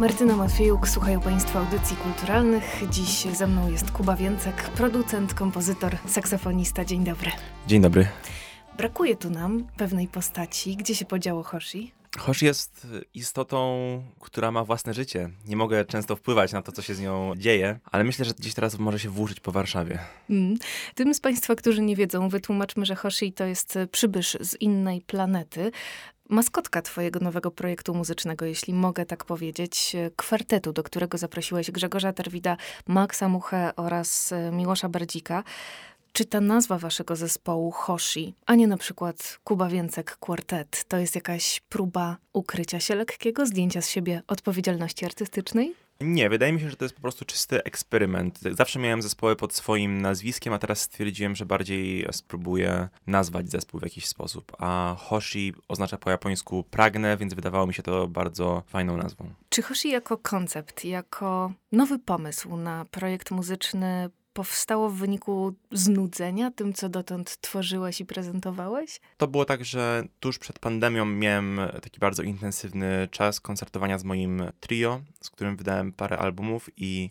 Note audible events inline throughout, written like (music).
Martyna Matwiejuk, słuchają Państwo audycji kulturalnych. Dziś ze mną jest Kuba Więcek, producent, kompozytor, saksofonista. Dzień dobry. Dzień dobry. Brakuje tu nam pewnej postaci. Gdzie się podziało Hoshi? Hoshi jest istotą, która ma własne życie. Nie mogę często wpływać na to, co się z nią dzieje, ale myślę, że gdzieś teraz może się włóczyć po Warszawie. Mm. Tym z Państwa, którzy nie wiedzą, wytłumaczmy, że Hoshi to jest przybysz z innej planety maskotka twojego nowego projektu muzycznego, jeśli mogę tak powiedzieć, kwartetu, do którego zaprosiłeś Grzegorza Terwida, Maxa Muchę oraz e, Miłosza Bardzika. Czy ta nazwa waszego zespołu Hoshi, a nie na przykład Kuba Więcek Quartet, to jest jakaś próba ukrycia się lekkiego, zdjęcia z siebie odpowiedzialności artystycznej? Nie, wydaje mi się, że to jest po prostu czysty eksperyment. Zawsze miałem zespoły pod swoim nazwiskiem, a teraz stwierdziłem, że bardziej spróbuję nazwać zespół w jakiś sposób. A Hoshi oznacza po japońsku pragnę, więc wydawało mi się to bardzo fajną nazwą. Czy Hoshi jako koncept, jako nowy pomysł na projekt muzyczny powstało w wyniku znudzenia tym, co dotąd tworzyłeś i prezentowałeś? To było tak, że tuż przed pandemią miałem taki bardzo intensywny czas koncertowania z moim trio, z którym wydałem parę albumów i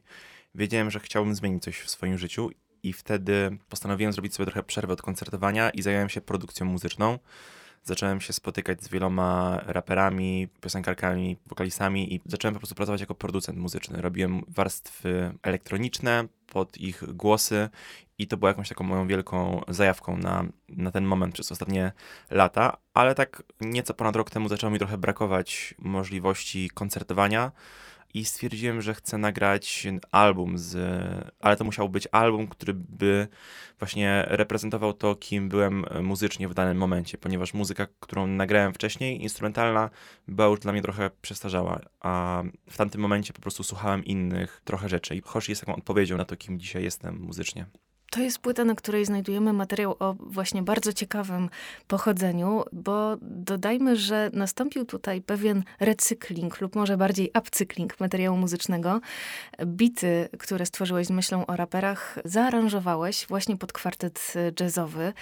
wiedziałem, że chciałbym zmienić coś w swoim życiu i wtedy postanowiłem zrobić sobie trochę przerwę od koncertowania i zająłem się produkcją muzyczną zacząłem się spotykać z wieloma raperami, piosenkarkami, wokalistami i zacząłem po prostu pracować jako producent muzyczny. Robiłem warstwy elektroniczne pod ich głosy i to było jakąś taką moją wielką zajawką na, na ten moment przez ostatnie lata, ale tak nieco ponad rok temu zaczęło mi trochę brakować możliwości koncertowania i stwierdziłem, że chcę nagrać album z, ale to musiał być album, który by właśnie reprezentował to, kim byłem muzycznie w danym momencie, ponieważ muzyka, którą nagrałem wcześniej, instrumentalna, była już dla mnie trochę przestarzała, a w tamtym momencie po prostu słuchałem innych trochę rzeczy i Hoshi jest taką odpowiedzią na to, kim dzisiaj jestem muzycznie. To jest płyta, na której znajdujemy materiał o właśnie bardzo ciekawym pochodzeniu, bo dodajmy, że nastąpił tutaj pewien recykling lub może bardziej upcykling materiału muzycznego. Bity, które stworzyłeś z myślą o raperach, zaaranżowałeś właśnie pod kwartet jazzowy.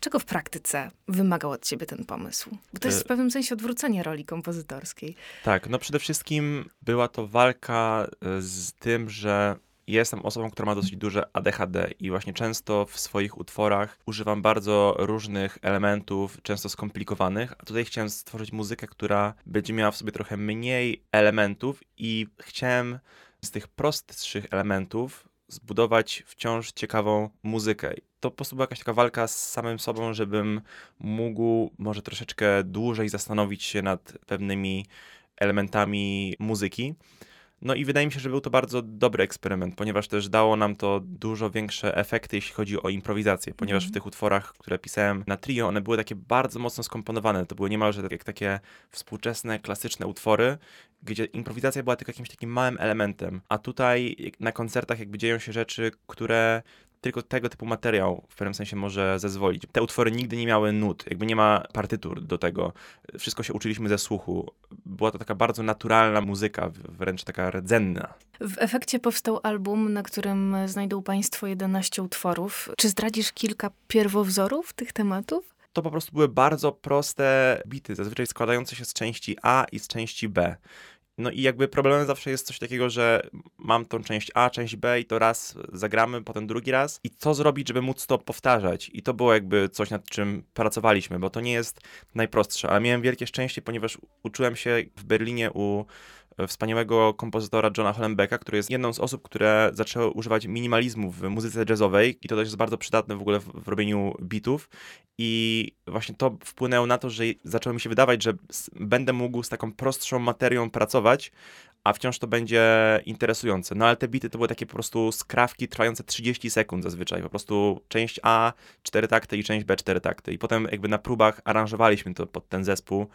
Czego w praktyce wymagał od ciebie ten pomysł? Bo to jest w e, pewnym sensie odwrócenie roli kompozytorskiej. Tak, no przede wszystkim była to walka e, z tym, że Jestem osobą, która ma dosyć duże ADHD i właśnie często w swoich utworach używam bardzo różnych elementów, często skomplikowanych, a tutaj chciałem stworzyć muzykę, która będzie miała w sobie trochę mniej elementów i chciałem z tych prostszych elementów zbudować wciąż ciekawą muzykę. To po prostu była jakaś taka walka z samym sobą, żebym mógł może troszeczkę dłużej zastanowić się nad pewnymi elementami muzyki. No i wydaje mi się, że był to bardzo dobry eksperyment, ponieważ też dało nam to dużo większe efekty, jeśli chodzi o improwizację, ponieważ mm. w tych utworach, które pisałem na trio, one były takie bardzo mocno skomponowane. To były niemalże tak jak takie współczesne, klasyczne utwory, gdzie improwizacja była tylko jakimś takim małym elementem, a tutaj na koncertach jakby dzieją się rzeczy, które tylko tego typu materiał w pewnym sensie może zezwolić. Te utwory nigdy nie miały nut, jakby nie ma partytur do tego. Wszystko się uczyliśmy ze słuchu. Była to taka bardzo naturalna muzyka, wręcz taka rdzenna. W efekcie powstał album, na którym znajdą Państwo 11 utworów. Czy zdradzisz kilka pierwowzorów tych tematów? To po prostu były bardzo proste bity, zazwyczaj składające się z części A i z części B. No i jakby problemem zawsze jest coś takiego, że mam tą część A, część B i to raz zagramy, potem drugi raz. I co zrobić, żeby móc to powtarzać? I to było jakby coś, nad czym pracowaliśmy, bo to nie jest najprostsze. Ale miałem wielkie szczęście, ponieważ uczyłem się w Berlinie u wspaniałego kompozytora Johna Hollenbecka, który jest jedną z osób, które zaczęły używać minimalizmu w muzyce jazzowej i to też jest bardzo przydatne w ogóle w, w robieniu bitów. I właśnie to wpłynęło na to, że zaczęło mi się wydawać, że będę mógł z taką prostszą materią pracować, a wciąż to będzie interesujące. No ale te bity to były takie po prostu skrawki trwające 30 sekund zazwyczaj. Po prostu część A, 4 takty i część B, 4 takty. I potem jakby na próbach aranżowaliśmy to pod ten zespół,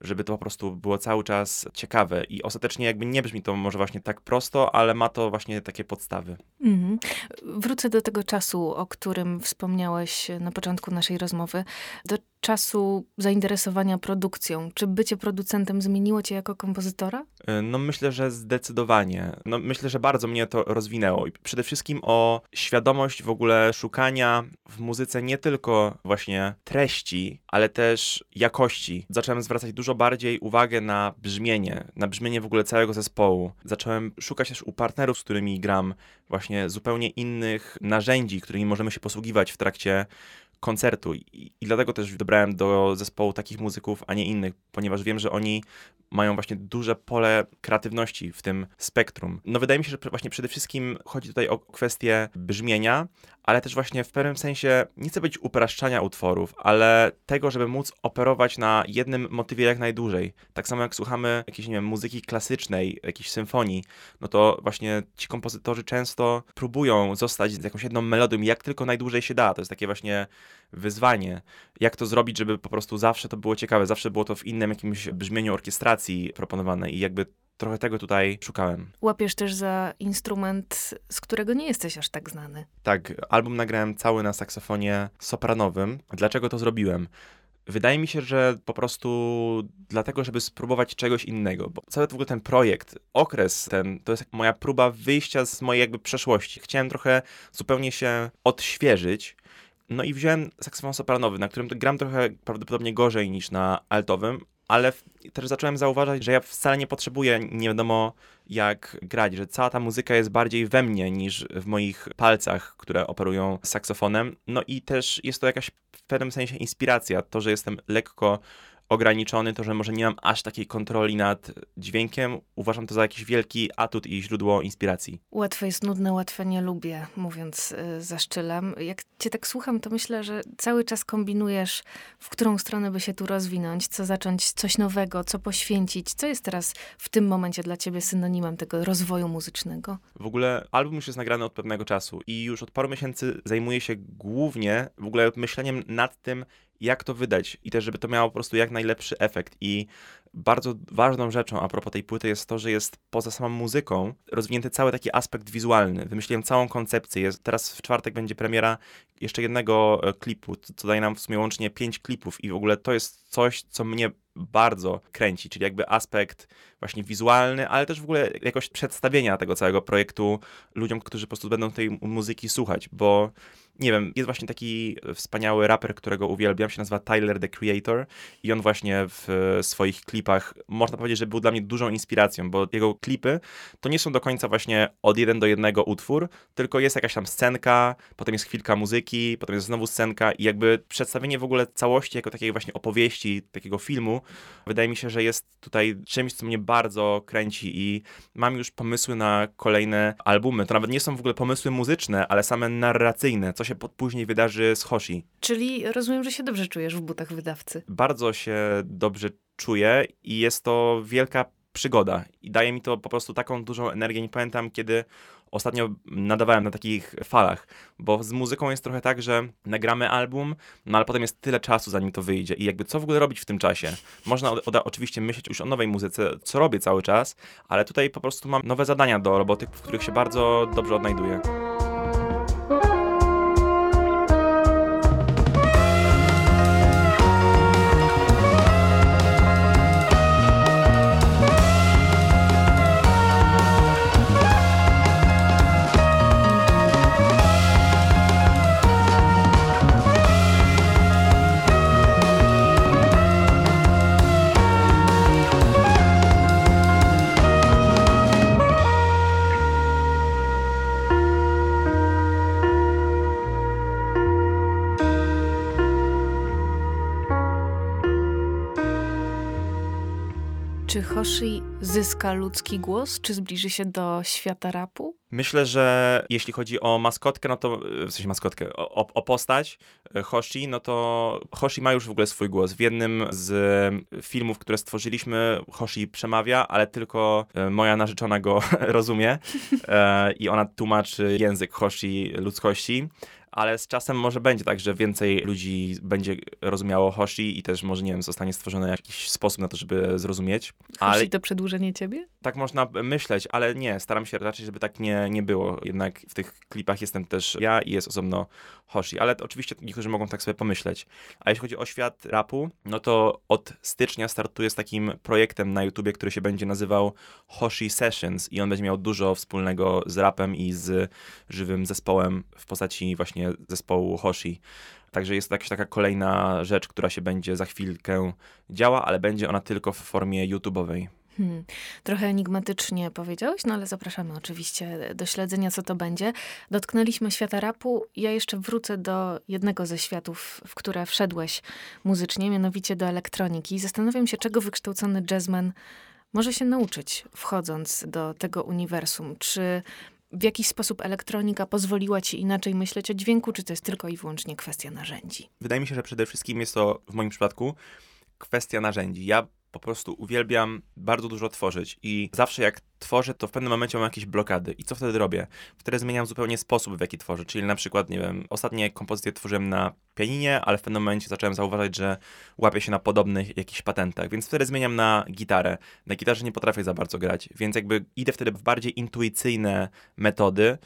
żeby to po prostu było cały czas ciekawe. I ostatecznie jakby nie brzmi to może właśnie tak prosto, ale ma to właśnie takie podstawy. Mhm. Wrócę do tego czasu, o którym wspomniałeś na początku naszej rozmowy. Do czasu zainteresowania produkcją. Czy bycie producentem zmieniło cię jako kompozytora? E, no myślę, że zdecydowanie. No myślę, że bardzo mnie to rozwinęło. I przede wszystkim o świadomość w ogóle szukania w muzyce nie tylko właśnie treści, ale też jakości. Zacząłem zwracać dużo bardziej uwagę na brzmienie, na brzmienie w ogóle całego zespołu. Zacząłem szukać też u partnerów, z którymi gram, właśnie zupełnie innych narzędzi, którymi możemy się posługiwać w trakcie koncertu I, i dlatego też dobrałem do zespołu takich muzyków, a nie innych, ponieważ wiem, że oni mają właśnie duże pole kreatywności w tym spektrum. No wydaje mi się, że właśnie przede wszystkim chodzi tutaj o kwestię brzmienia, ale też właśnie w pewnym sensie, nie chcę być upraszczania utworów, ale tego, żeby móc operować na jednym motywie jak najdłużej. Tak samo jak słuchamy jakiejś, nie wiem, muzyki klasycznej, jakiejś symfonii, no to właśnie ci kompozytorzy często próbują zostać z jakąś jedną melodią, jak tylko najdłużej się da. To jest takie właśnie wyzwanie. Jak to zrobić, żeby po prostu zawsze to było ciekawe, zawsze było to w innym jakimś brzmieniu orkiestracji proponowane i jakby trochę tego tutaj szukałem. Łapiesz też za instrument, z którego nie jesteś aż tak znany. Tak, album nagrałem cały na saksofonie sopranowym. Dlaczego to zrobiłem? Wydaje mi się, że po prostu dlatego, żeby spróbować czegoś innego, bo cały w ogóle ten projekt, okres ten, to jest moja próba wyjścia z mojej jakby przeszłości. Chciałem trochę zupełnie się odświeżyć, no i wziąłem saksofon sopranowy, na którym gram trochę prawdopodobnie gorzej niż na altowym, ale też zacząłem zauważać, że ja wcale nie potrzebuję nie wiadomo jak grać, że cała ta muzyka jest bardziej we mnie niż w moich palcach, które operują saksofonem. No i też jest to jakaś w pewnym sensie inspiracja, to, że jestem lekko ograniczony, to że może nie mam aż takiej kontroli nad dźwiękiem, uważam to za jakiś wielki atut i źródło inspiracji. Łatwe jest nudne, łatwe nie lubię, mówiąc y, za szczylem. Jak cię tak słucham, to myślę, że cały czas kombinujesz, w którą stronę by się tu rozwinąć, co zacząć, coś nowego, co poświęcić. Co jest teraz w tym momencie dla ciebie synonimem tego rozwoju muzycznego? W ogóle album już jest nagrany od pewnego czasu i już od paru miesięcy zajmuję się głównie w ogóle myśleniem nad tym, jak to wydać i też, żeby to miało po prostu jak najlepszy efekt. I bardzo ważną rzeczą a propos tej płyty jest to, że jest poza samą muzyką rozwinięty cały taki aspekt wizualny. Wymyśliłem całą koncepcję. Jest, teraz w czwartek będzie premiera jeszcze jednego e, klipu, co daje nam w sumie łącznie pięć klipów i w ogóle to jest coś, co mnie bardzo kręci, czyli jakby aspekt właśnie wizualny, ale też w ogóle jakoś przedstawienia tego całego projektu ludziom, którzy po prostu będą tej muzyki słuchać, bo nie wiem, jest właśnie taki wspaniały raper, którego uwielbiam, się nazywa Tyler the Creator i on właśnie w swoich klipach, można powiedzieć, że był dla mnie dużą inspiracją, bo jego klipy to nie są do końca właśnie od jeden do jednego utwór, tylko jest jakaś tam scenka, potem jest chwilka muzyki, potem jest znowu scenka i jakby przedstawienie w ogóle całości jako takiej właśnie opowieści, takiego filmu, wydaje mi się, że jest tutaj czymś, co mnie bardzo kręci i mam już pomysły na kolejne albumy. To nawet nie są w ogóle pomysły muzyczne, ale same narracyjne, co się później wydarzy z Hoshi. Czyli rozumiem, że się dobrze czujesz w butach wydawcy. Bardzo się dobrze czuję i jest to wielka przygoda i daje mi to po prostu taką dużą energię. Nie pamiętam, kiedy ostatnio nadawałem na takich falach, bo z muzyką jest trochę tak, że nagramy album, no ale potem jest tyle czasu, zanim to wyjdzie i jakby co w ogóle robić w tym czasie. Można o, o, oczywiście myśleć już o nowej muzyce, co robię cały czas, ale tutaj po prostu mam nowe zadania do roboty, w których się bardzo dobrze odnajduję. Czy Hoshi zyska ludzki głos, czy zbliży się do świata rapu? Myślę, że jeśli chodzi o maskotkę, no to w sensie maskotkę, o, o, postać e, Hoshi, no to Hoshi ma już w ogóle swój głos. W jednym z filmów, które stworzyliśmy, Hoshi przemawia, ale tylko e, moja narzeczona go (laughs) rozumie e, i ona tłumaczy język Hoshi ludzkości ale z czasem może będzie tak, że więcej ludzi będzie rozumiało Hoshi i też może, nie wiem, zostanie stworzony jakiś sposób na to, żeby zrozumieć. Ale... Hoshi to przedłużenie ciebie? Tak można myśleć, ale nie, staram się raczej, żeby tak nie, nie było. Jednak w tych klipach jestem też ja i jest osobno Hoshi, ale oczywiście niektórzy mogą tak sobie pomyśleć. A jeśli chodzi o świat rapu, no to od stycznia startuję z takim projektem na YouTubie, który się będzie nazywał Hoshi Sessions i on będzie miał dużo wspólnego z rapem i z żywym zespołem w postaci właśnie zespołu Hoshi. Także jest to jakaś taka kolejna rzecz, która się będzie za chwilkę działa, ale będzie ona tylko w formie YouTube'owej. Hmm. Trochę enigmatycznie powiedziałeś, no ale zapraszamy oczywiście do śledzenia, co to będzie. Dotknęliśmy świata rapu. Ja jeszcze wrócę do jednego ze światów, w które wszedłeś muzycznie, mianowicie do elektroniki. Zastanawiam się, czego wykształcony jazzman może się nauczyć, wchodząc do tego uniwersum. Czy w jakiś sposób elektronika pozwoliła ci inaczej myśleć o dźwięku, czy to jest tylko i wyłącznie kwestia narzędzi? Wydaje mi się, że przede wszystkim jest to w moim przypadku kwestia narzędzi. Ja po prostu uwielbiam bardzo dużo tworzyć i zawsze jak tworzę, to w pewnym momencie mam jakieś blokady. I co wtedy robię? Wtedy zmieniam zupełnie sposób, w jaki tworzę. Czyli na przykład, nie wiem, ostatnie kompozycje tworzyłem na pianinie, ale w pewnym momencie zacząłem zauważać, że łapię się na podobnych jakichś patentach, więc wtedy zmieniam na gitarę. Na gitarze nie potrafię za bardzo grać, więc jakby idę wtedy w bardziej intuicyjne metody,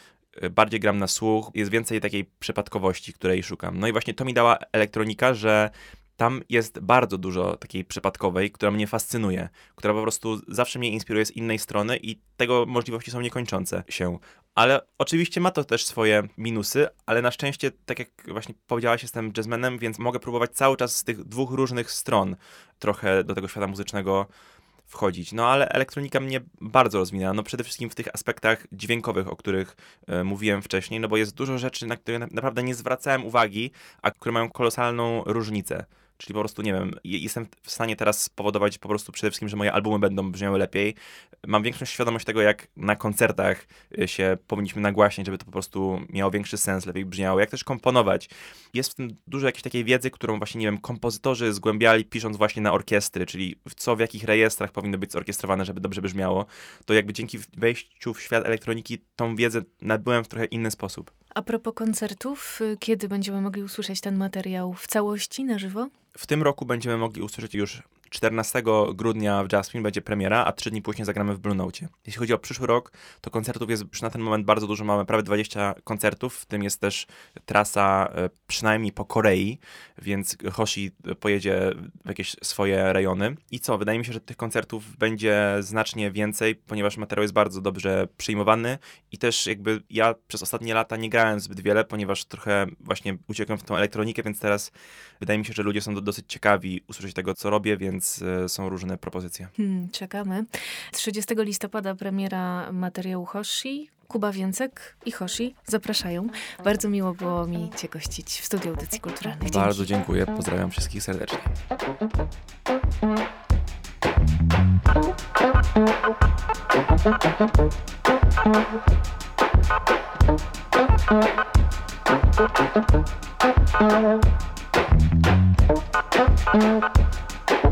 bardziej gram na słuch, jest więcej takiej przypadkowości, której szukam. No i właśnie to mi dała elektronika, że tam jest bardzo dużo takiej przypadkowej, która mnie fascynuje, która po prostu zawsze mnie inspiruje z innej strony i tego możliwości są niekończące się. Ale oczywiście ma to też swoje minusy, ale na szczęście, tak jak właśnie powiedziałaś, jestem jazzmenem, więc mogę próbować cały czas z tych dwóch różnych stron trochę do tego świata muzycznego wchodzić. No ale elektronika mnie bardzo rozwinęła, no przede wszystkim w tych aspektach dźwiękowych, o których e, mówiłem wcześniej, no bo jest dużo rzeczy, na które na, naprawdę nie zwracałem uwagi, a które mają kolosalną różnicę. Czyli po prostu, nie wiem, jestem w stanie teraz spowodować po prostu przede wszystkim, że moje albumy będą brzmiały lepiej. Mam większą świadomość tego, jak na koncertach y, się powinniśmy nagłaśniać, żeby to po prostu miało większy sens, lepiej brzmiało. Jak też komponować. Jest w tym dużo jakiejś takiej wiedzy, którą właśnie, nie wiem, kompozytorzy zgłębiali pisząc właśnie na orkiestry, czyli co w jakich rejestrach powinno być zorkiestrowane, żeby dobrze brzmiało. To jakby dzięki wejściu w świat elektroniki tą wiedzę nabyłem w trochę inny sposób. A propos koncertów, y, kiedy będziemy mogli usłyszeć ten materiał w całości na żywo? W tym roku będziemy mogli usłyszeć już 14 grudnia w Jasmine będzie premiera, a trzy dni później zagramy w Blue Note. Jeśli chodzi o przyszły rok, to koncertów jest na ten moment bardzo dużo. Mamy prawie 20 koncertów, w tym jest też trasa e, przynajmniej po Korei, więc Hoshi pojedzie w jakieś swoje rejony. I co? Wydaje mi się, że tych koncertów będzie znacznie więcej, ponieważ materiał jest bardzo dobrze przyjmowany i też jakby ja przez ostatnie lata nie grałem zbyt wiele, ponieważ trochę właśnie uciekłem w tą elektronikę, więc teraz wydaje mi się, że ludzie są dosyć ciekawi usłyszeć tego, co robię, więc więc e, są różne propozycje. Hmm, czekamy. 30 listopada premiera materiału Hoshi. Kuba Więcek i Hoshi zapraszają. Bardzo miło było mi Cię gościć w studiu audycji kulturalnych. Dzięki. Bardzo dziękuję. Pozdrawiam wszystkich serdecznie.